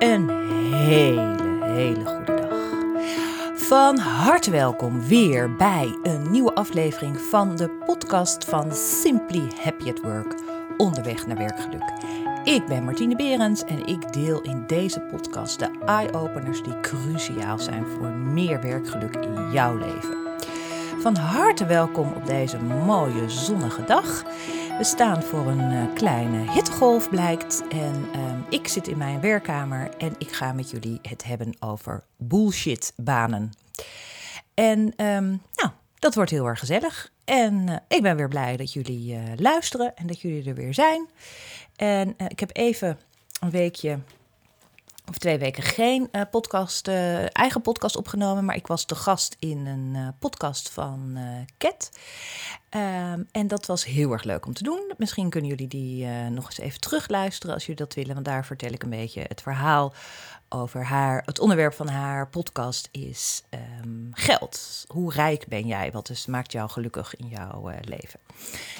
Een hele, hele goede dag. Van harte welkom weer bij een nieuwe aflevering van de podcast van Simply Happy at Work, onderweg naar werkgeluk. Ik ben Martine Berends en ik deel in deze podcast de eye-openers die cruciaal zijn voor meer werkgeluk in jouw leven. Van harte welkom op deze mooie zonnige dag. We staan voor een uh, kleine hittegolf, blijkt. En um, ik zit in mijn werkkamer en ik ga met jullie het hebben over bullshitbanen. En um, nou, dat wordt heel erg gezellig. En uh, ik ben weer blij dat jullie uh, luisteren en dat jullie er weer zijn. En ik heb even een weekje of twee weken geen uh, podcast, uh, eigen podcast opgenomen, maar ik was te gast in een uh, podcast van Cat. Um, en dat was heel erg leuk om te doen. Misschien kunnen jullie die nog eens even terugluisteren als jullie dat willen, want daar vertel ik een beetje het verhaal over haar. Het onderwerp van haar podcast is um, geld. Hoe rijk ben jij? Wat is, maakt jou gelukkig in jouw leven?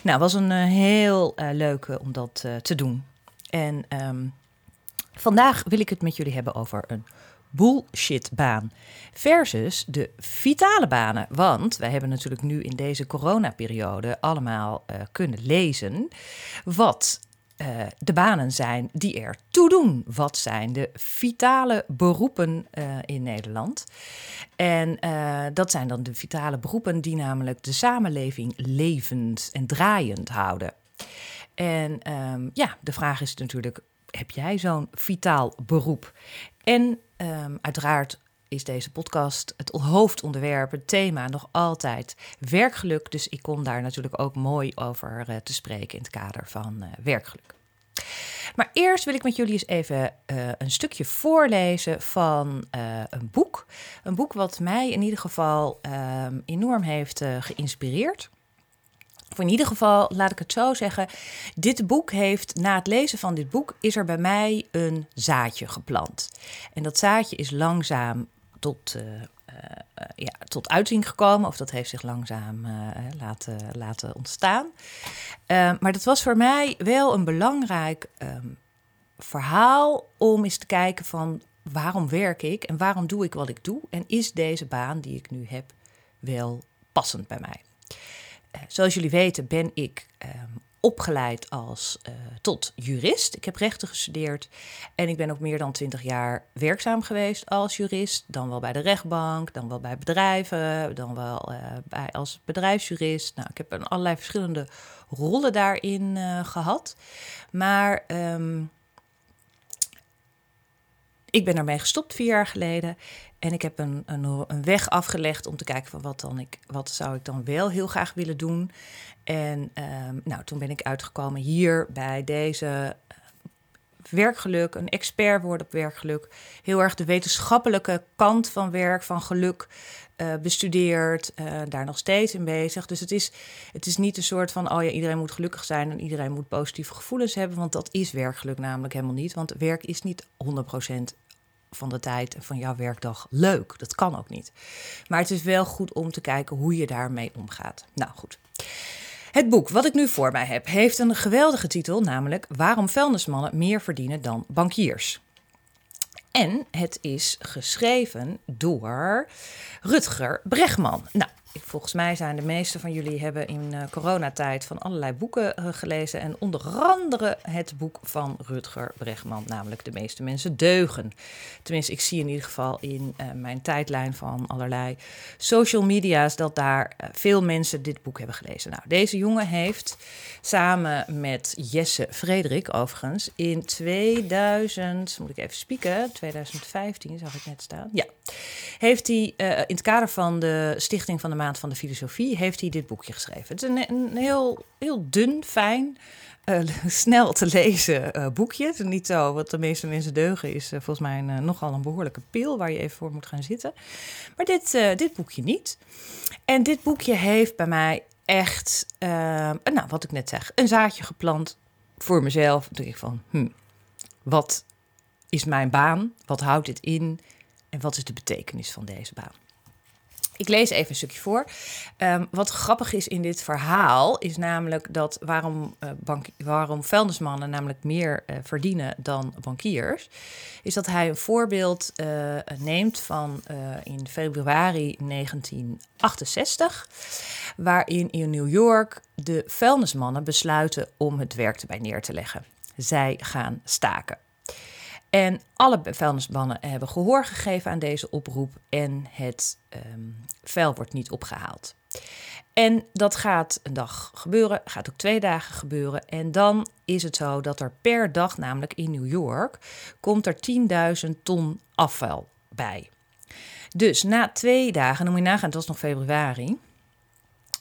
Nou, was een heel leuke om dat te doen. En um, Vandaag wil ik het met jullie hebben over een bullshitbaan versus de vitale banen. Want wij hebben natuurlijk nu in deze coronaperiode allemaal uh, kunnen lezen wat uh, de banen zijn die er toe doen. Wat zijn de vitale beroepen uh, in Nederland? En dat zijn dan de vitale beroepen die namelijk de samenleving levend en draaiend houden. En um, ja, de vraag is natuurlijk heb jij zo'n vitaal beroep? En um, uiteraard is deze podcast het hoofdonderwerp, het thema nog altijd werkgeluk. Dus ik kom daar natuurlijk ook mooi over uh, te spreken in het kader van uh, werkgeluk. Maar eerst wil ik met jullie eens even uh, een stukje voorlezen van een boek. Een boek wat mij in ieder geval um, enorm heeft geïnspireerd. Of in ieder geval, laat ik het zo zeggen. Dit boek heeft, na het lezen van dit boek, is er bij mij een zaadje geplant. En dat zaadje is langzaam tot, uh, ja, tot uiting gekomen. Of dat heeft zich langzaam uh, laten, laten ontstaan. maar dat was voor mij wel een belangrijk um, verhaal om eens te kijken van waarom werk ik en waarom doe ik wat ik doe. En is deze baan die ik nu heb wel passend bij mij? Zoals jullie weten ben ik um, opgeleid als uh, tot jurist. Ik heb rechten gestudeerd en ik ben ook meer dan twintig jaar werkzaam geweest als jurist. Dan wel bij de rechtbank, dan wel bij bedrijven, dan wel uh, bij, als bedrijfsjurist. Nou, ik heb een allerlei verschillende rollen daarin gehad. Maar um, ik ben ermee gestopt vier jaar geleden. En ik heb een, een, een, weg afgelegd om te kijken van wat, dan ik, wat zou ik dan wel heel graag willen doen. En um, nou, toen ben ik uitgekomen hier bij deze werkgeluk, een expert worden op werkgeluk. Heel erg de wetenschappelijke kant van werk, van geluk uh, bestudeerd, uh, daar nog steeds in bezig. Dus het is, het is niet een soort van, oh ja, iedereen moet gelukkig zijn en iedereen moet positieve gevoelens hebben, want dat is werkgeluk namelijk helemaal niet. Want werk is niet 100% van de tijd van jouw werkdag leuk. Dat kan ook niet. Maar het is wel goed om te kijken hoe je daarmee omgaat. Nou goed. Het boek wat ik nu voor mij heb heeft een geweldige titel, namelijk Waarom vuilnismannen meer verdienen dan bankiers. En het is geschreven door Rutger Bregman. Nou, Volgens mij zijn de meeste van jullie hebben in uh, coronatijd van allerlei boeken uh, gelezen. En onder andere het boek van Rutger Bregman, namelijk De meeste mensen deugen. Tenminste, ik zie in ieder geval in uh, mijn tijdlijn van allerlei social media's dat daar veel mensen dit boek hebben gelezen. Nou, deze jongen heeft samen met Jesse Frederik overigens in 2000, moet ik even spieken, 2015 zag ik net staan. Ja, heeft hij in het kader van de Stichting van de Maand van de Filosofie heeft hij dit boekje geschreven. Het is een, heel, heel dun, fijn, uh, snel te lezen uh, boekje. Het is niet zo wat de meeste mensen deugen is uh, volgens mij een, nogal een behoorlijke pil waar je even voor moet gaan zitten. Maar dit, dit boekje niet. En dit boekje heeft bij mij echt, nou wat ik net zeg, een zaadje geplant voor mezelf. Denk ik van, hm, wat is mijn baan? Wat houdt dit in? En wat is de betekenis van deze baan? Ik lees even een stukje voor. Um, wat grappig is in dit verhaal is namelijk dat waarom, uh, bank, waarom vuilnismannen namelijk meer uh, verdienen dan bankiers, is dat hij een voorbeeld uh, neemt van in februari 1968, waarin in New York de vuilnismannen besluiten om het werk erbij neer te leggen. Zij gaan staken. En alle vuilnismannen hebben gehoor gegeven aan deze oproep en het um, vuil wordt niet opgehaald. En dat gaat een dag gebeuren, gaat ook twee dagen gebeuren. En dan is het zo dat er per dag, namelijk in New York, komt er 10.000 ton afval bij. Dus na twee dagen, dan moet je nagaan, het was nog februari.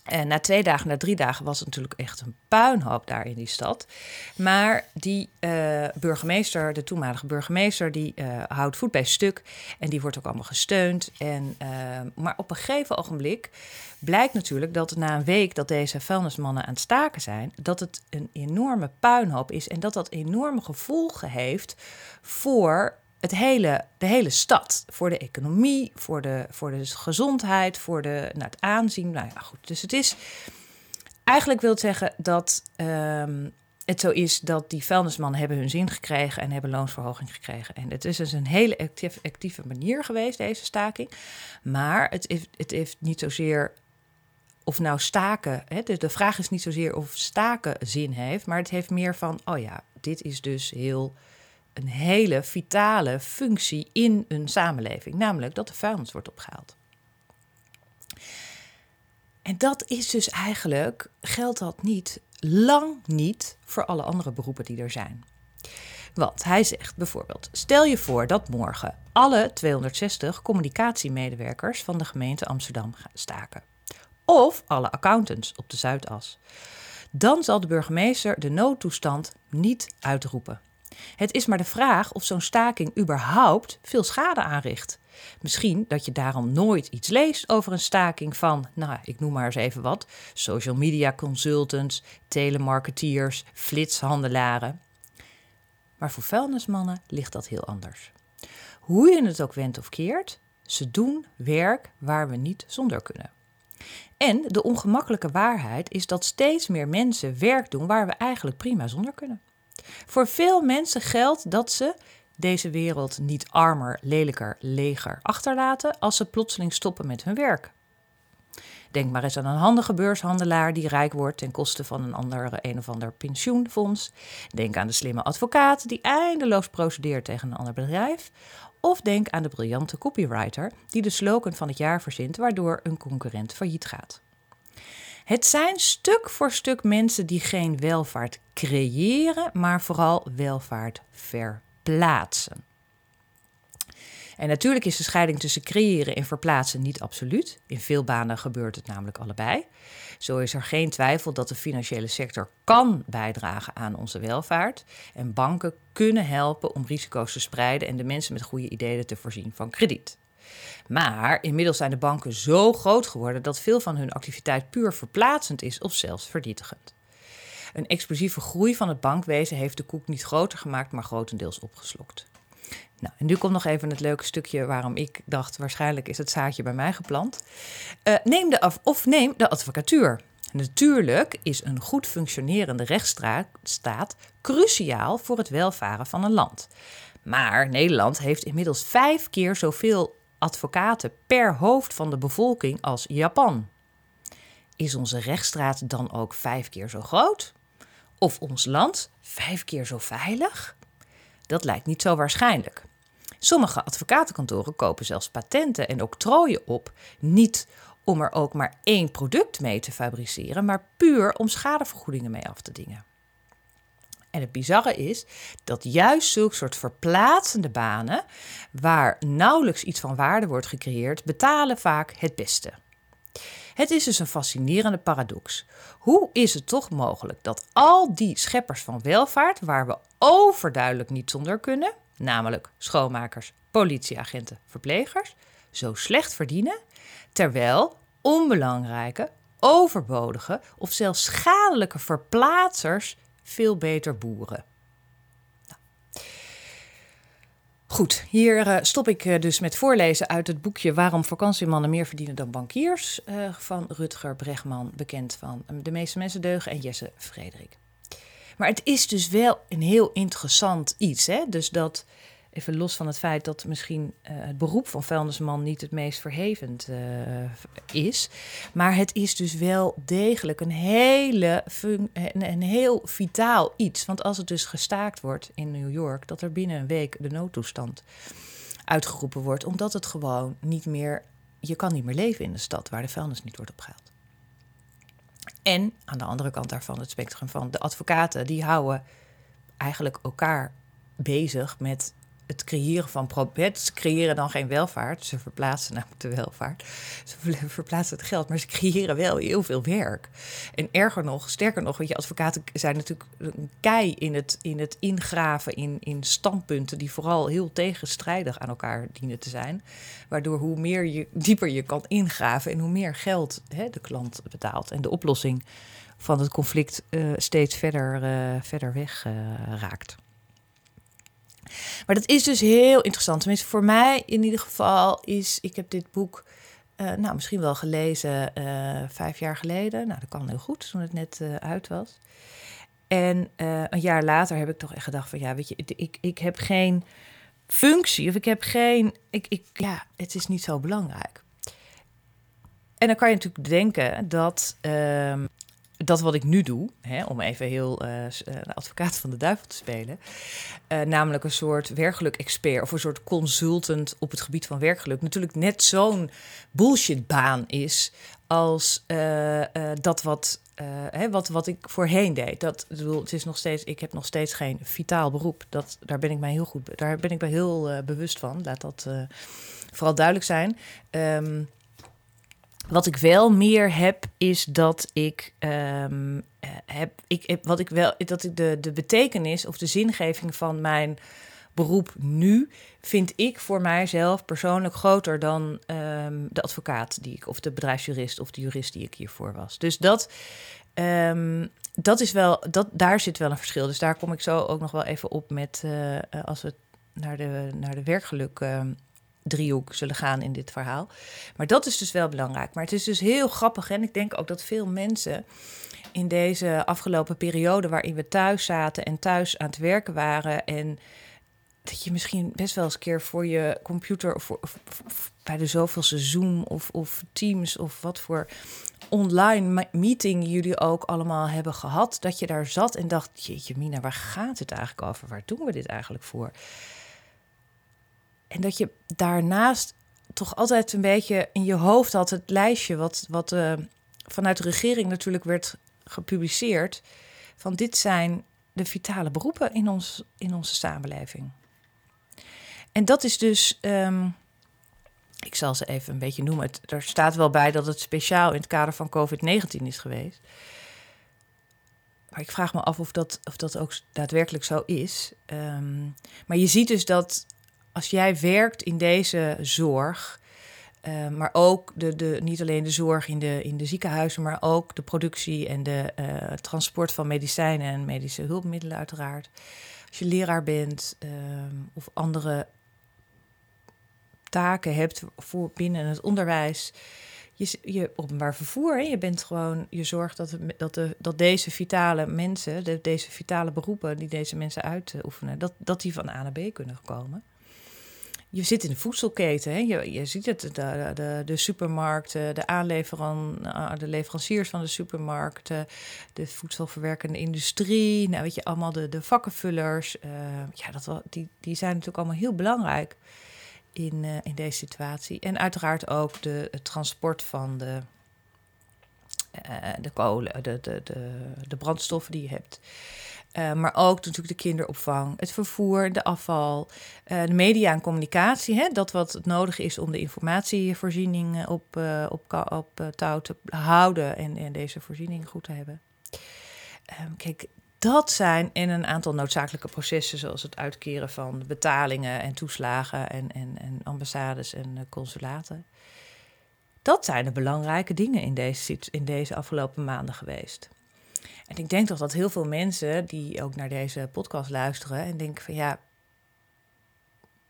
En na twee dagen, na drie dagen was het natuurlijk echt een puinhoop daar in die stad. Maar die uh, burgemeester, de toenmalige burgemeester, die uh, houdt voet bij stuk. En die wordt ook allemaal gesteund. En, uh, maar op een gegeven ogenblik blijkt natuurlijk dat na een week dat deze vuilnismannen aan het staken zijn, dat het een enorme puinhoop is. En dat dat enorme gevolgen heeft voor het hele, de hele stad. Voor de economie, voor de, voor de gezondheid, voor de, nou, het aanzien. Nou ja, goed. Dus het is. Eigenlijk wil zeggen dat um, het zo is dat die vuilnismannen hebben hun zin gekregen en hebben loonsverhoging gekregen. En het is dus een hele actief, actieve manier geweest, deze staking. Maar het heeft, het heeft niet zozeer of nou staken. Hè, de, de vraag is niet zozeer of staken zin heeft, maar het heeft meer van: oh ja, dit is dus heel een hele vitale functie in een samenleving, namelijk dat de vuilnis wordt opgehaald. En dat is dus eigenlijk, geldt dat niet, lang niet voor alle andere beroepen die er zijn. Want hij zegt bijvoorbeeld: stel je voor dat morgen alle 260 communicatiemedewerkers van de gemeente Amsterdam gaan staken. Of alle accountants op de Zuidas. Dan zal de burgemeester de noodtoestand niet uitroepen. Het is maar de vraag of zo'n staking überhaupt veel schade aanricht. Misschien dat je daarom nooit iets leest over een staking van, nou, ik noem maar eens even wat, social media consultants, telemarketeers, flitshandelaren. Maar voor vuilnismannen ligt dat heel anders. Hoe je het ook wendt of keert, ze doen werk waar we niet zonder kunnen. En de ongemakkelijke waarheid is dat steeds meer mensen werk doen waar we eigenlijk prima zonder kunnen. Voor veel mensen geldt dat ze deze wereld niet armer, lelijker, leger achterlaten als ze plotseling stoppen met hun werk. Denk maar eens aan een handige beurshandelaar die rijk wordt ten koste van een ander een of ander pensioenfonds. Denk aan de slimme advocaat die eindeloos procedeert tegen een ander bedrijf. Of denk aan de briljante copywriter die de slogan van het jaar verzint waardoor een concurrent failliet gaat. Het zijn stuk voor stuk mensen die geen welvaart creëren, maar vooral welvaart verplaatsen. En natuurlijk is de scheiding tussen creëren en verplaatsen niet absoluut. In veel banen gebeurt het namelijk allebei. Zo is er geen twijfel dat de financiële sector kan bijdragen aan onze welvaart. En banken kunnen helpen om risico's te spreiden en de mensen met goede ideeën te voorzien van krediet. Maar inmiddels zijn de banken zo groot geworden dat veel van hun activiteit puur verplaatsend is of zelfs vernietigend. Een explosieve groei van het bankwezen heeft de koek niet groter gemaakt, maar grotendeels opgeslokt. Nou, en nu komt nog even het leuke stukje waarom ik dacht: waarschijnlijk is het zaadje bij mij geplant. Uh, neem de af, of neem de advocatuur. Natuurlijk is een goed functionerende rechtsstaat cruciaal voor het welvaren van een land. Maar Nederland heeft inmiddels vijf keer zoveel advocaten per hoofd van de bevolking als Japan. Is onze rechtsstraat dan ook vijf keer zo groot? Of ons land vijf keer zo veilig? Dat lijkt niet zo waarschijnlijk. Sommige advocatenkantoren kopen zelfs patenten en octrooien op, niet om er ook maar één product mee te fabriceren, maar puur om schadevergoedingen mee af te dingen. En het bizarre is dat juist zulke soort verplaatsende banen, waar nauwelijks iets van waarde wordt gecreëerd, betalen vaak het beste. Het is dus een fascinerende paradox. Hoe is het toch mogelijk dat al die scheppers van welvaart, waar we overduidelijk niet zonder kunnen, namelijk schoonmakers, politieagenten, verplegers, zo slecht verdienen, terwijl onbelangrijke, overbodige of zelfs schadelijke verplaatsers veel beter boeren. Nou. Goed, hier uh, stop ik uh, dus met voorlezen uit het boekje Waarom vakantiemannen meer verdienen dan bankiers uh, van Rutger Bregman, bekend van De meeste mensen deugen en Jesse Frederik. Maar het is dus wel een heel interessant iets, hè? Dus dat even los van het feit dat misschien uh, het beroep van vuilnisman niet het meest verhevend uh, is. Maar het is dus wel degelijk een, hele een, een, heel vitaal iets. Want als het dus gestaakt wordt in New York, dat er binnen een week de noodtoestand uitgeroepen wordt, omdat het gewoon niet meer, je kan niet meer leven in de stad waar de vuilnis niet wordt opgehaald. En aan de andere kant daarvan het spectrum van de advocaten, die houden eigenlijk elkaar bezig met het creëren van problemen. Ze creëren dan geen welvaart. Ze verplaatsen namelijk de welvaart. Ze verplaatsen het geld, maar ze creëren wel heel veel werk. En erger nog, sterker nog, weet je, advocaten zijn natuurlijk een kei in het, in het ingraven in, standpunten die vooral heel tegenstrijdig aan elkaar dienen te zijn. Waardoor hoe meer je dieper je kan ingraven en hoe meer geld hè, de klant betaalt. En de oplossing van het conflict uh, steeds verder, uh, verder weg uh, raakt. Maar dat is dus heel interessant. Tenminste, voor mij in ieder geval is... Ik heb dit boek uh, nou, misschien wel gelezen uh, vijf jaar geleden. Nou, dat kan heel goed, toen het net uh, uit was. En een jaar later heb ik toch echt gedacht van... Ja, weet je, ik, ik heb geen functie of ik heb geen... Ik, ik, ja, het is niet zo belangrijk. En dan kan je natuurlijk denken dat... Um, dat wat ik nu doe, hè, om even heel uh, advocaat van de duivel te spelen, uh, namelijk een soort werkgeluk-expert of een soort consultant op het gebied van werkgeluk, natuurlijk net zo'n bullshitbaan is als dat wat, hè, wat, wat ik voorheen deed. Dat, het is nog steeds, ik heb nog steeds geen vitaal beroep. Dat, daar ben ik mij heel goed, daar ben ik mij heel bewust van. Laat dat vooral duidelijk zijn. Um, wat ik wel meer heb, is dat ik um, heb, ik, wat ik wel, dat ik de, de betekenis of de zingeving van mijn beroep nu vind ik voor mijzelf persoonlijk groter dan um, de advocaat die ik, of de bedrijfsjurist of de jurist die ik hiervoor was. Dus dat, um, dat is wel, dat, daar zit wel een verschil. Dus daar kom ik zo ook nog wel even op met uh, als we naar de, naar de werkgeluk driehoek zullen gaan in dit verhaal. Maar dat is dus wel belangrijk. Maar het is dus heel grappig. En ik denk ook dat veel mensen in deze afgelopen periode waarin we thuis zaten en thuis aan het werken waren. En dat je misschien best wel eens een keer voor je computer of, bij de zoveelste Zoom of, of Teams of wat voor online meeting jullie ook allemaal hebben gehad. Dat je daar zat en dacht, jeetje Mina, waar gaat het eigenlijk over? Waar doen we dit eigenlijk voor? En dat je daarnaast toch altijd een beetje in je hoofd had het lijstje wat, wat uh, vanuit de regering natuurlijk werd gepubliceerd. Van dit zijn de vitale beroepen in, ons, in onze samenleving. En dat is dus, um, ik zal ze even een beetje noemen. Er staat wel bij dat het speciaal in het kader van COVID-19 is geweest. Maar ik vraag me af of dat, of dat ook daadwerkelijk zo is. Um, maar je ziet dus dat als jij werkt in deze zorg, uh, maar ook de, de, niet alleen de zorg in de, in de ziekenhuizen, maar ook de productie en de uh, transport van medicijnen en medische hulpmiddelen, uiteraard. Als je leraar bent uh, of andere taken hebt voor binnen het onderwijs. Je, je openbaar vervoer, hè? je bent gewoon, je zorgt dat, dat, de, dat deze vitale mensen, de, deze vitale beroepen die deze mensen uitoefenen, dat, dat die van A naar B kunnen komen je zit in de voedselketen. Hè? Je, je ziet het, de, de, de supermarkten, de aanleveran, eh, de leveranciers van de supermarkten, de voedselverwerkende industrie. Nou, weet je, allemaal de, de vakkenvullers. Uh, ja, dat, die, die zijn natuurlijk allemaal heel belangrijk in, uh, in deze situatie. En uiteraard ook de, het transport van de, de kolen, de, de, de, de brandstoffen die je hebt. Uh, maar ook natuurlijk de kinderopvang, het vervoer, de afval, uh, de media en communicatie. Hè, dat wat nodig is om de informatievoorziening op, uh, op, op touw te houden en, en, deze voorziening goed te hebben. Ehm, kijk, dat zijn in een aantal noodzakelijke processen, zoals het uitkeren van betalingen en toeslagen en, en, en ambassades en consulaten. Dat zijn de belangrijke dingen in deze, in deze afgelopen maanden geweest. En ik denk toch dat heel veel mensen die ook naar deze podcast luisteren en denken van ja,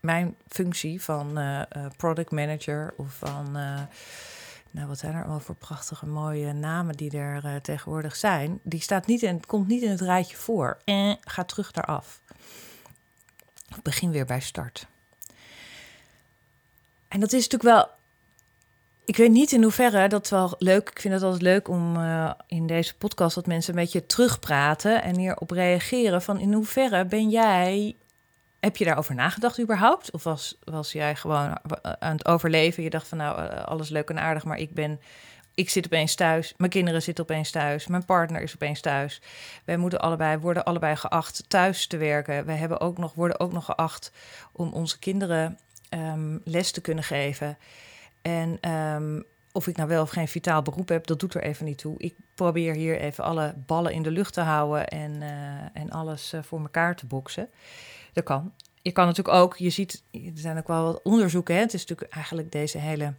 mijn functie van uh, product manager of van. nou, wat zijn er allemaal voor prachtige mooie namen die er tegenwoordig zijn? Die staat niet in, komt niet in het rijtje voor. En ga terug daaraf. Begin weer bij start. En dat is natuurlijk wel ik weet niet in hoeverre dat wel leuk. Ik vind het altijd leuk om uh, in deze podcast dat mensen een beetje terugpraten en hierop reageren. Van in hoeverre ben jij. Heb je daarover nagedacht überhaupt? Of was, was jij gewoon aan het overleven? Je dacht van nou, eh, alles leuk en aardig, maar ik ben. Ik zit opeens thuis. Mijn kinderen zitten opeens thuis. Mijn partner is opeens thuis. Wij moeten allebei, worden allebei geacht thuis te werken. We hebben ook nog, worden ook nog geacht om onze kinderen um, les te kunnen geven. En ehm, of ik nou wel of geen vitaal beroep heb, dat doet er even niet toe. Ik probeer hier even alle ballen in de lucht te houden en, uh, en alles uh, voor elkaar te boksen. Dat kan. Je kan natuurlijk ook, je ziet, er zijn ook wel wat onderzoeken. Hè? Het is natuurlijk eigenlijk deze hele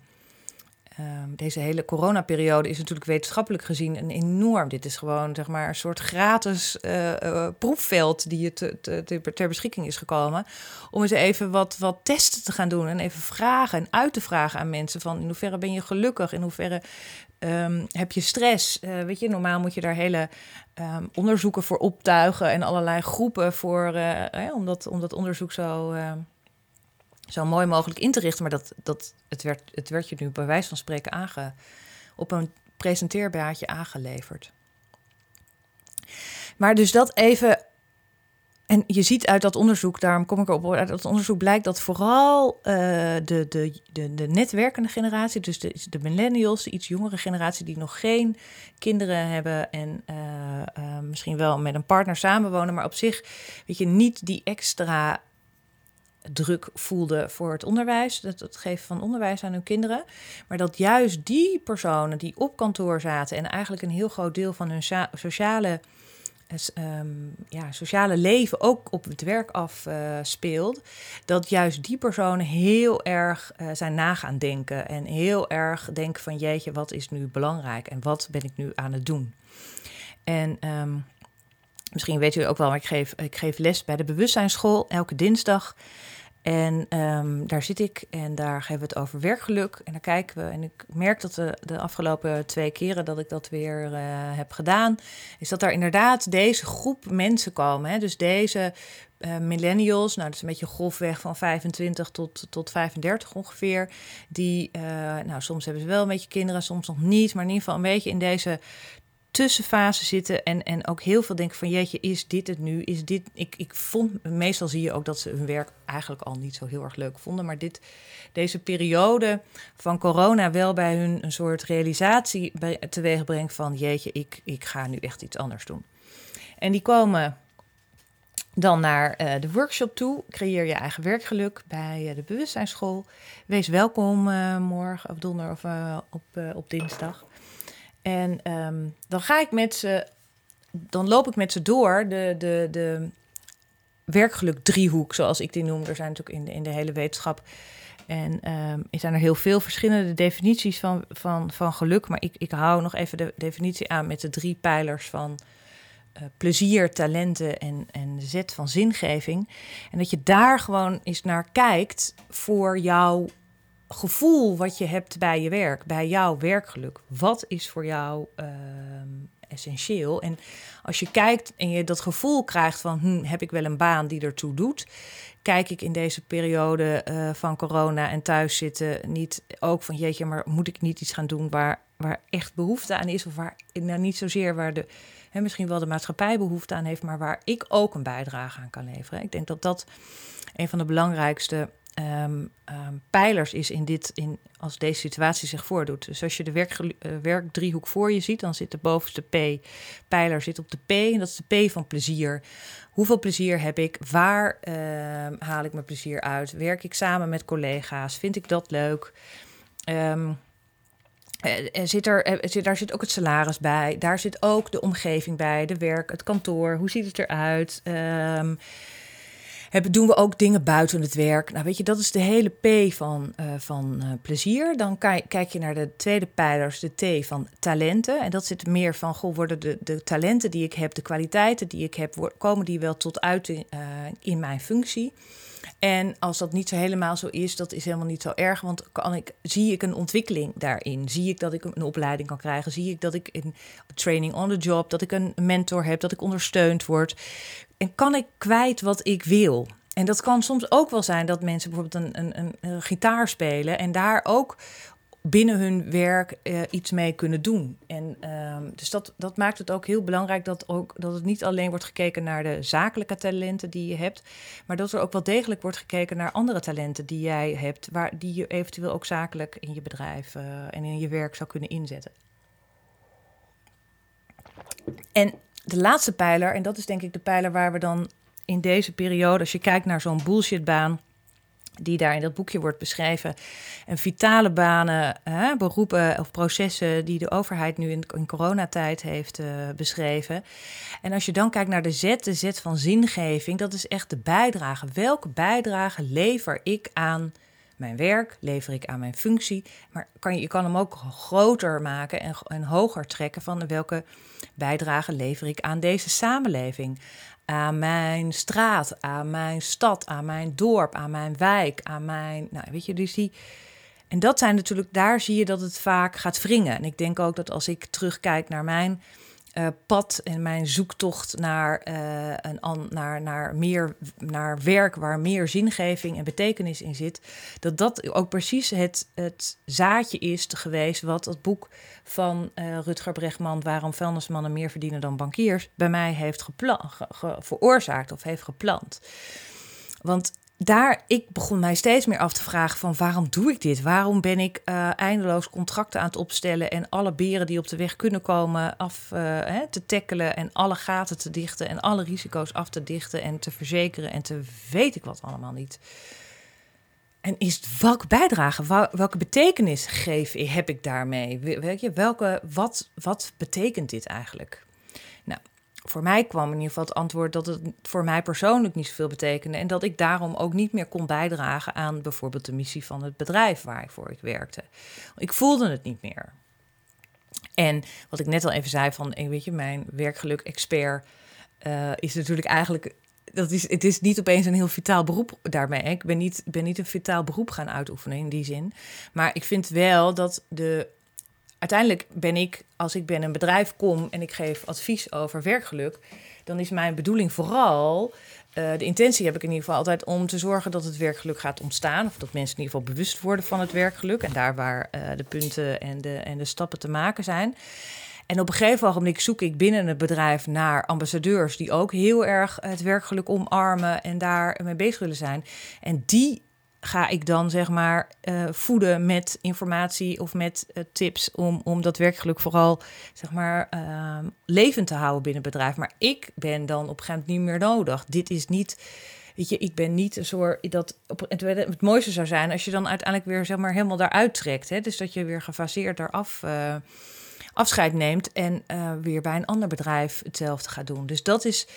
Um, deze hele coronaperiode is natuurlijk wetenschappelijk gezien een enorm. Dit is gewoon zeg maar een soort gratis uh, uh, proefveld die je te, te, ter beschikking is gekomen. Om eens even wat, wat testen te gaan doen en even vragen en uit te vragen aan mensen van in hoeverre ben je gelukkig, in hoeverre um, heb je stress. Uh, weet je, normaal moet je daar hele um, onderzoeken voor optuigen en allerlei groepen voor, dat, om dat onderzoek zo zo mooi mogelijk in te richten. Maar dat, dat, het, werd, het werd je nu bij wijze van spreken aange, op een presenteerbaartje aangeleverd. Maar dus dat even. En je ziet uit dat onderzoek, daarom kom ik erop, uit dat onderzoek blijkt dat vooral uh, de, de, de, de netwerkende generatie, dus de, de millennials, de iets jongere generatie die nog geen kinderen hebben en uh, uh, misschien wel met een partner samenwonen, maar op zich, weet je, niet die extra druk voelde voor het onderwijs, het, het geven van onderwijs aan hun kinderen. Maar dat juist die personen die op kantoor zaten en eigenlijk een heel groot deel van hun sociale, um, ja, sociale leven ook op het werk afspeelt, uh, dat juist die personen heel erg uh, zijn nagaan denken en heel erg denken van jeetje, wat is nu belangrijk en wat ben ik nu aan het doen? En um, Misschien weet u ook wel, maar ik geef, ik geef les bij de bewustzijnsschool elke dinsdag. En um, daar zit ik en daar geven we het over werkgeluk. En daar kijken we. En ik merk dat de, de afgelopen twee keren dat ik dat weer uh, heb gedaan, is dat daar inderdaad deze groep mensen komen. Hè? Dus deze uh, millennials, nou dat is een beetje golfweg van 25 tot, tot 35 ongeveer. Die, uh, nou soms hebben ze wel een beetje kinderen, soms nog niet. Maar in ieder geval een beetje in deze tussenfase zitten en, en ook heel veel denken van jeetje, is dit het nu? Is dit, ik, ik vond, meestal zie je ook dat ze hun werk eigenlijk al niet zo heel erg leuk vonden, maar dit, deze periode van corona wel bij hun een soort realisatie bij, teweeg brengt van jeetje, ik, ik ga nu echt iets anders doen. En die komen dan naar uh, de workshop toe. Creëer je eigen werkgeluk bij uh, de bewustzijnsschool. Wees welkom uh, morgen of donderdag of op, op dinsdag. En um, dan ga ik met ze, dan loop ik met ze door de, de, de werkgeluk driehoek, zoals ik die noem. Er zijn natuurlijk in de, in de hele wetenschap. En um, er zijn er heel veel verschillende definities van, van, van geluk. Maar ik, ik hou nog even de definitie aan met de drie pijlers van uh, plezier, talenten en, en zet van zingeving. En dat je daar gewoon eens naar kijkt voor jouw gevoel wat je hebt bij je werk, bij jouw werkgeluk. Wat is voor jou uh, essentieel? En als je kijkt en je dat gevoel krijgt van hm, heb ik wel een baan die ertoe doet, kijk ik in deze periode uh, van corona en thuis zitten niet ook van jeetje, maar moet ik niet iets gaan doen waar, waar echt behoefte aan is of waar nou niet zozeer waar de hè, misschien wel de maatschappij behoefte aan heeft, maar waar ik ook een bijdrage aan kan leveren. Ik denk dat dat een van de belangrijkste um, um, pijlers is in dit, in, als deze situatie zich voordoet. Dus als je de werk, uh, werkdriehoek voor je ziet, dan zit de bovenste P, pijler zit op de P en dat is de P van plezier. Hoeveel plezier heb ik? Waar uh, haal ik mijn plezier uit? Werk ik samen met collega's? Vind ik dat leuk? Um, zit er, zit, daar zit ook het salaris bij. Daar zit ook de omgeving bij, de werk, het kantoor. Hoe ziet het eruit? Um, hebben, doen we ook dingen buiten het werk. Nou, weet je, dat is de hele P van, uh, van uh, plezier. Dan kijk je naar de tweede pijlers, de T van talenten. En dat zit meer van, goh, worden de, de talenten die ik heb, de kwaliteiten die ik heb, komen die wel tot uiting uh, in mijn functie? En als dat niet zo helemaal zo is, dat is helemaal niet zo erg. Want kan ik, zie ik een ontwikkeling daarin? Zie ik dat ik een opleiding kan krijgen? Zie ik dat ik een training on the job, dat ik een mentor heb, dat ik ondersteund word? En kan ik kwijt wat ik wil? En dat kan soms ook wel zijn dat mensen bijvoorbeeld een, een, een, gitaar spelen en daar ook binnen hun werk uh, iets mee kunnen doen. En uh, dus dat, dat maakt het ook heel belangrijk dat, ook, dat het niet alleen wordt gekeken naar de zakelijke talenten die je hebt, maar dat er ook wel degelijk wordt gekeken naar andere talenten die jij hebt, waar, die je eventueel ook zakelijk in je bedrijf uh, en in je werk zou kunnen inzetten. En de laatste pijler, en dat is denk ik de pijler waar we dan in deze periode, als je kijkt naar zo'n bullshitbaan, die daar in dat boekje wordt beschreven. En vitale banen, hè, beroepen of processen die de overheid nu in, coronatijd heeft uh, beschreven. En als je dan kijkt naar de zet, de zet van zingeving, dat is echt de bijdrage. Welke bijdrage lever ik aan mijn werk, lever ik aan mijn functie. Maar kan je, je kan hem ook groter maken en, en hoger trekken van welke bijdrage lever ik aan deze samenleving aan mijn straat, aan mijn stad, aan mijn dorp, aan mijn wijk, aan mijn. Nou, weet je, dus die. En dat zijn natuurlijk, daar zie je dat het vaak gaat wringen. En ik denk ook dat als ik terugkijk naar mijn uh, pad en mijn zoektocht naar, uh, een, naar, naar, meer, naar werk waar meer zingeving en betekenis in zit, dat dat ook precies het, het zaadje is geweest wat het boek van uh, Rutger Bregman, Waarom vuilnismannen meer verdienen dan bankiers, bij mij heeft veroorzaakt of heeft geplant. Want daar, ik begon mij steeds meer af te vragen van waarom doe ik dit? Waarom ben ik uh, eindeloos contracten aan het opstellen en alle beren die op de weg kunnen komen af uh, hè, te tackelen en alle gaten te dichten en alle risico's af te dichten en te verzekeren en te weet ik wat allemaal niet. En is welke bijdrage, welke betekenis geef, heb ik daarmee? Weet je, welke, wat, wat betekent dit eigenlijk? Voor mij kwam in ieder geval het antwoord dat het voor mij persoonlijk niet zoveel betekende. En dat ik daarom ook niet meer kon bijdragen aan bijvoorbeeld de missie van het bedrijf waarvoor ik werkte. Ik voelde het niet meer. En wat ik net al even zei van, eh, weet je, mijn werkgeluk-expert uh, is natuurlijk eigenlijk dat is, het is niet opeens een heel vitaal beroep daarmee. Ik ben niet, ben niet een vitaal beroep gaan uitoefenen in die zin. Maar ik vind wel dat de uiteindelijk ben ik, als ik binnen een bedrijf kom en ik geef advies over werkgeluk, dan is mijn bedoeling vooral, uh, de intentie heb ik in ieder geval altijd om te zorgen dat het werkgeluk gaat ontstaan. Of dat mensen in ieder geval bewust worden van het werkgeluk en daar waar uh, de punten en de, en de stappen te maken zijn. En op een gegeven moment zoek ik binnen het bedrijf naar ambassadeurs die ook heel erg het werkgeluk omarmen en daar mee bezig willen zijn. En die ga ik dan zeg maar uh, voeden met informatie of met uh, tips om, om dat werkgeluk vooral zeg maar uh, levend te houden binnen het bedrijf. Maar ik ben dan op een gegeven moment niet meer nodig. Dit is niet, weet je, ik ben niet een soort dat op, het, mooiste zou zijn als je dan uiteindelijk weer zeg maar helemaal daaruit trekt. Hè? Dus dat je weer gefaseerd daaraf uh, afscheid neemt en weer bij een ander bedrijf hetzelfde gaat doen. Dus dat is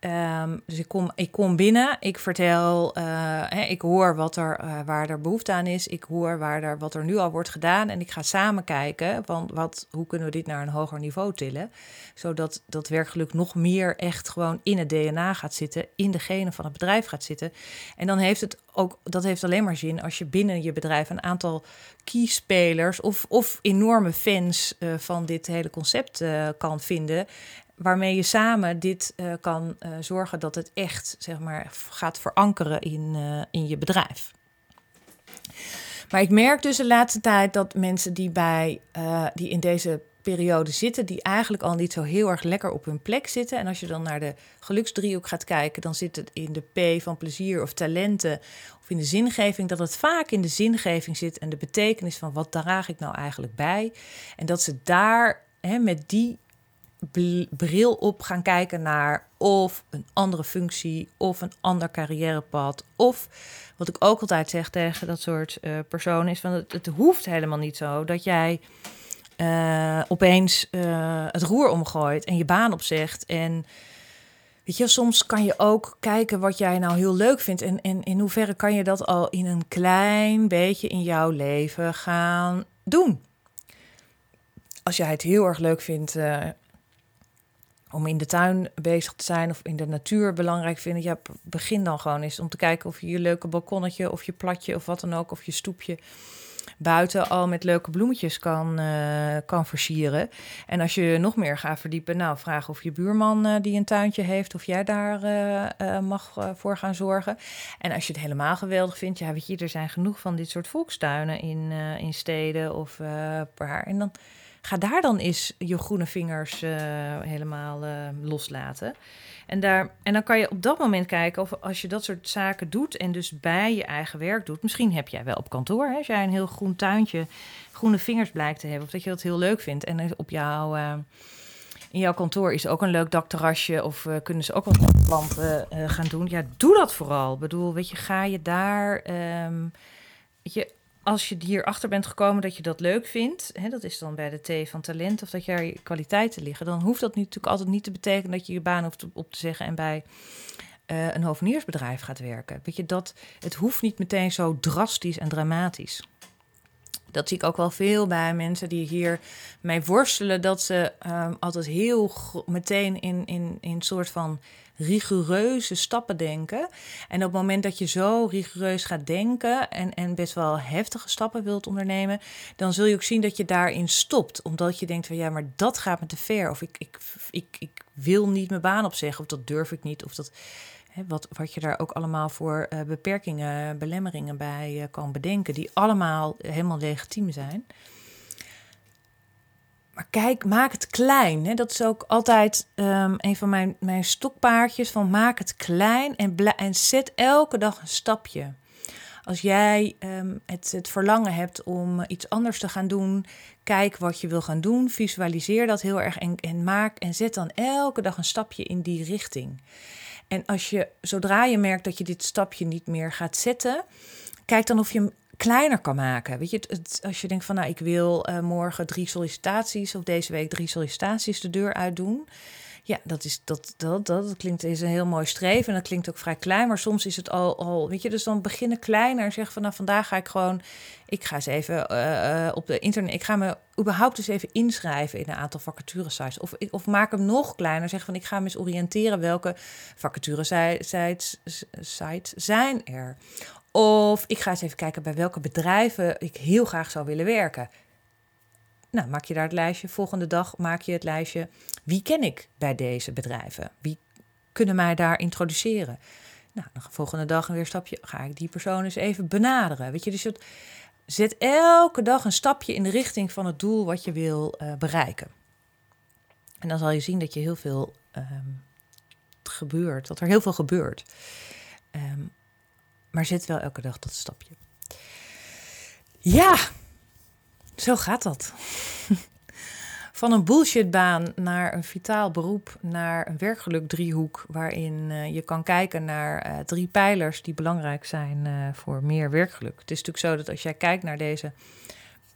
Um, dus ik kom, ik kom binnen, ik vertel, uh, hè, ik hoor wat er, uh, waar er behoefte aan is, ik hoor waar er, wat er nu al wordt gedaan en ik ga samen kijken, want wat, hoe kunnen we dit naar een hoger niveau tillen, zodat dat werkgeluk nog meer echt gewoon in het DNA gaat zitten, in de genen van het bedrijf gaat zitten. En dan heeft het ook, dat heeft alleen maar zin als je binnen je bedrijf een aantal keyspelers of, of enorme fans uh, van dit hele concept kan vinden waarmee je samen dit uh, kan uh, zorgen dat het echt zeg maar, gaat verankeren in, uh, in je bedrijf. Maar ik merk dus de laatste tijd dat mensen die, bij, die in deze periode zitten, die eigenlijk al niet zo heel erg lekker op hun plek zitten. En als je dan naar de geluksdriehoek gaat kijken, dan zit het in de P van plezier of talenten of in de zingeving, dat het vaak in de zingeving zit en de betekenis van wat draag ik nou eigenlijk bij. En dat ze daar hè, met die bril op gaan kijken naar of een andere functie of een ander carrièrepad. Of wat ik ook altijd zeg tegen dat soort uh, personen is van het, het, hoeft helemaal niet zo dat jij uh, opeens uh, het roer omgooit en je baan opzegt. En weet je, soms kan je ook kijken wat jij nou heel leuk vindt en, en in hoeverre kan je dat al in een klein beetje in jouw leven gaan doen. Als jij het heel erg leuk vindt om in de tuin bezig te zijn of in de natuur belangrijk vinden, ja, begin dan gewoon eens om te kijken of je je leuke balkonnetje of je platje of wat dan ook, of je stoepje buiten al met leuke bloemetjes kan, uh, kan versieren. En als je nog meer gaat verdiepen, nou, vraag of je buurman uh, die een tuintje heeft, of jij daar uh, mag voor gaan zorgen. En als je het helemaal geweldig vindt, ja, weet je, er zijn genoeg van dit soort volkstuinen in, in steden of paar. En dan ga daar dan eens je groene vingers helemaal loslaten. En, daar, en dan kan je op dat moment kijken of als je dat soort zaken doet en dus bij je eigen werk doet. Misschien heb jij wel op kantoor, hè, als jij een heel groen tuintje, groene vingers blijkt te hebben. Of dat je dat heel leuk vindt. En op jouw, uh, in jouw kantoor is ook een leuk dakterrasje of kunnen ze ook wat planten gaan doen. Ja, doe dat vooral. Ik bedoel, weet je, ga je daar... Um, weet je, als je hierachter bent gekomen dat je dat leuk vindt, hè, dat is dan bij de T van talent, of dat je kwaliteiten liggen, dan hoeft dat natuurlijk altijd niet te betekenen dat je je baan hoeft op te zeggen en bij uh, een hoveniersbedrijf gaat werken. Weet je, dat, het hoeft niet meteen zo drastisch en dramatisch. Dat zie ik ook wel veel bij mensen die hier mee worstelen, dat ze um, altijd heel meteen in, in, in een soort van rigoureuze stappen denken. En op het moment dat je zo rigoureus gaat denken en, en best wel heftige stappen wilt ondernemen, dan zul je ook zien dat je daarin stopt. Omdat je denkt van ja, maar dat gaat me te ver. Of ik, ik, ik, ik wil niet mijn baan opzeggen, of dat durf ik niet. Of dat, wat, wat je daar ook allemaal voor uh, beperkingen, belemmeringen bij uh, kan bedenken, die allemaal helemaal legitiem zijn. Maar kijk, maak het klein. Dat is ook altijd um, een van mijn, mijn stokpaardjes. Van maak het klein en, en zet elke dag een stapje. Als jij um, het, het verlangen hebt om iets anders te gaan doen, kijk wat je wil gaan doen. Visualiseer dat heel erg en, en maak en zet dan elke dag een stapje in die richting. En als je, zodra je merkt dat je dit stapje niet meer gaat zetten, kijk dan of je hem kleiner kan maken. Weet je, het, als je denkt van nou, ik wil uh, morgen drie sollicitaties of deze week drie sollicitaties de deur uitdoen. Ja, dat, is, dat, dat, dat, dat klinkt is een heel mooi streven en dat klinkt ook vrij klein, maar soms is het al, al weet je, dus dan beginnen kleiner en zeggen van nou vandaag ga ik gewoon, ik ga eens even uh, op de internet, ik ga me überhaupt eens even inschrijven in een aantal vacaturesites of, of maak hem nog kleiner, zeg van ik ga me eens oriënteren welke vacaturesites sites zijn er. Of ik ga eens even kijken bij welke bedrijven ik heel graag zou willen werken. Nou, maak je daar het lijstje. Volgende dag maak je het lijstje. Wie ken ik bij deze bedrijven? Wie kunnen mij daar introduceren? Nou, de volgende dag een weer stapje. Ga ik die persoon eens even benaderen? Weet je, dus het, zet elke dag een stapje in de richting van het doel wat je wil uh, bereiken. En dan zal je zien dat je heel veel um, gebeurt, dat er heel veel gebeurt. Um, maar zet wel elke dag dat stapje. Ja, zo gaat dat. Van een bullshitbaan naar een vitaal beroep, naar een werkgeluk driehoek, waarin uh, je kan kijken naar uh, drie pijlers die belangrijk zijn uh, voor meer werkgeluk. Het is natuurlijk zo dat als jij kijkt naar deze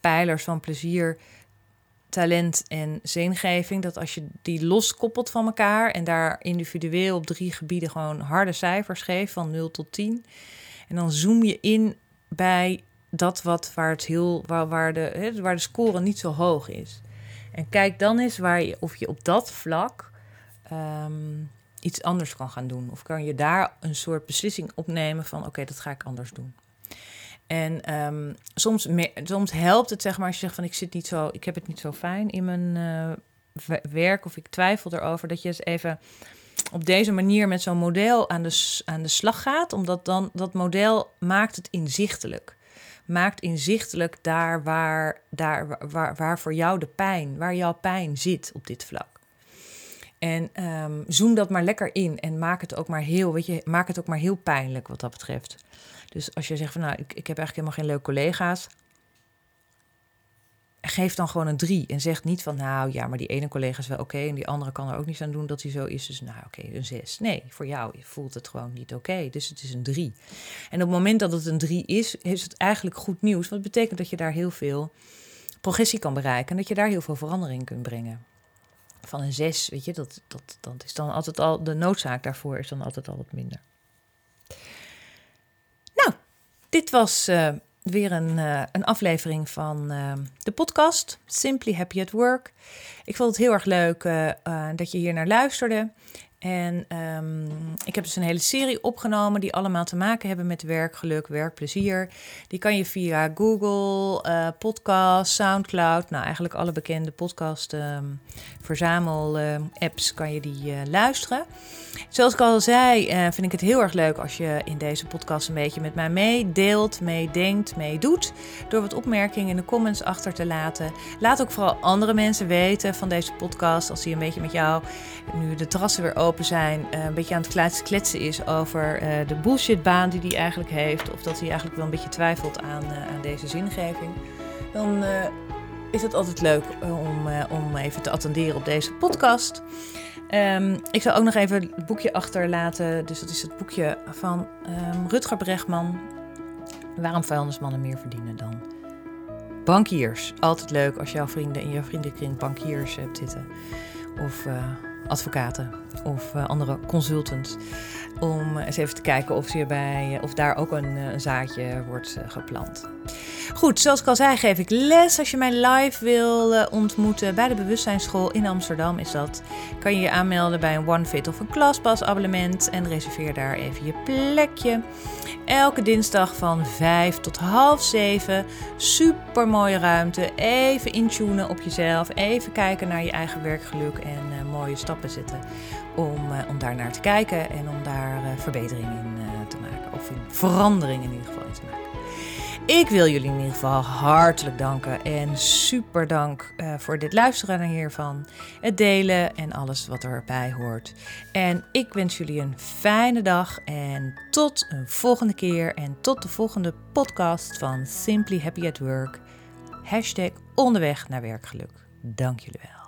pijlers van plezier, talent en zingeving, dat als je die loskoppelt van elkaar en daar individueel op drie gebieden gewoon harde cijfers geeft van 0 tot 10, en dan zoom je in bij dat wat waar, het heel, waar, waar, de, waar de score niet zo hoog is. En kijk dan eens waar je, of je op dat vlak um, iets anders kan gaan doen. Of kan je daar een soort beslissing opnemen van oké, dat ga ik anders doen. En um, soms, soms helpt het, zeg maar, als je zegt van ik zit niet zo, ik heb het niet zo fijn in mijn uh, werk of ik twijfel erover, dat je eens even op deze manier met zo'n model aan de, aan de slag gaat, omdat dan dat model maakt het inzichtelijk. Maakt inzichtelijk daar waar, daar waar, waar voor jou de pijn, waar jouw pijn zit op dit vlak. En um, zoom dat maar lekker in en maak het ook maar heel, weet je, maak het ook maar heel pijnlijk wat dat betreft. Dus als je zegt van nou, ik, ik heb eigenlijk helemaal geen leuke collega's, geef dan gewoon een drie. En zeg niet van, nou ja, maar die ene collega is wel oké... en die andere kan er ook niets aan doen dat hij zo is. Dus nou oké, een zes. Nee, voor jou voelt het gewoon niet oké. dus het is een drie. En op het moment dat het een drie is, is het eigenlijk goed nieuws. Want het betekent dat je daar heel veel progressie kan bereiken... en dat je daar heel veel verandering kunt brengen. Van een zes, weet je, dat, dat, dat is dan altijd al... de noodzaak daarvoor is dan altijd al wat minder. Nou, dit was... Uh, weer een, uh, een aflevering van uh, de podcast Simply Happy at Work. Ik vond het heel erg leuk uh, dat je hier naar luisterde. En um, ik heb dus een hele serie opgenomen die allemaal te maken hebben met werkgeluk, werkplezier. Die kan je via Google, uh, Podcast, Soundcloud, nou eigenlijk alle bekende podcast um, verzamel uh, apps kan je die uh, luisteren. Zoals ik al zei, vind ik het heel erg leuk als je in deze podcast een beetje met mij meedeelt, meedenkt, meedoet. Door wat opmerkingen in de comments achter te laten. Laat ook vooral andere mensen weten van deze podcast als die een beetje met jou, nu de terrassen weer open zijn, uh, een beetje aan het kletsen is over uh, de bullshitbaan die hij eigenlijk heeft, of dat hij eigenlijk wel een beetje twijfelt aan, uh, aan deze zingeving, dan is het altijd leuk om, om even te attenderen op deze podcast. Um, ik zal ook nog even het boekje achterlaten. Dus dat is het boekje van um, Rutger Bregman. Waarom vuilnismannen meer verdienen dan bankiers. Altijd leuk als jouw vrienden in jouw vriendenkring bankiers hebt zitten. Of advocaten of uh, andere consultants. Om eens even te kijken of, hierbij, of daar ook een, een zaadje wordt geplant. Goed, zoals ik al zei, geef ik les. Als je mij live wil uh, ontmoeten bij de Bewustzijnsschool in Amsterdam, is dat. Kan je je aanmelden bij een OneFit of een ClassPass abonnement en reserveer daar even je plekje. Elke dinsdag van 5 tot half 7. Super mooie ruimte. Even intunen op jezelf. Even kijken naar je eigen werkgeluk en uh, mooie stappen zetten om, uh, om daar naar te kijken en om daar uh, verbeteringen in te maken. Of in verandering in ieder geval in te maken. Ik wil jullie in ieder geval hartelijk danken en super dank uh, voor dit luisteren hiervan, het delen en alles wat erbij hoort. En ik wens jullie een fijne dag en tot een volgende keer en tot de volgende podcast van Simply Happy at Work. Hashtag onderweg naar werkgeluk. Dank jullie wel.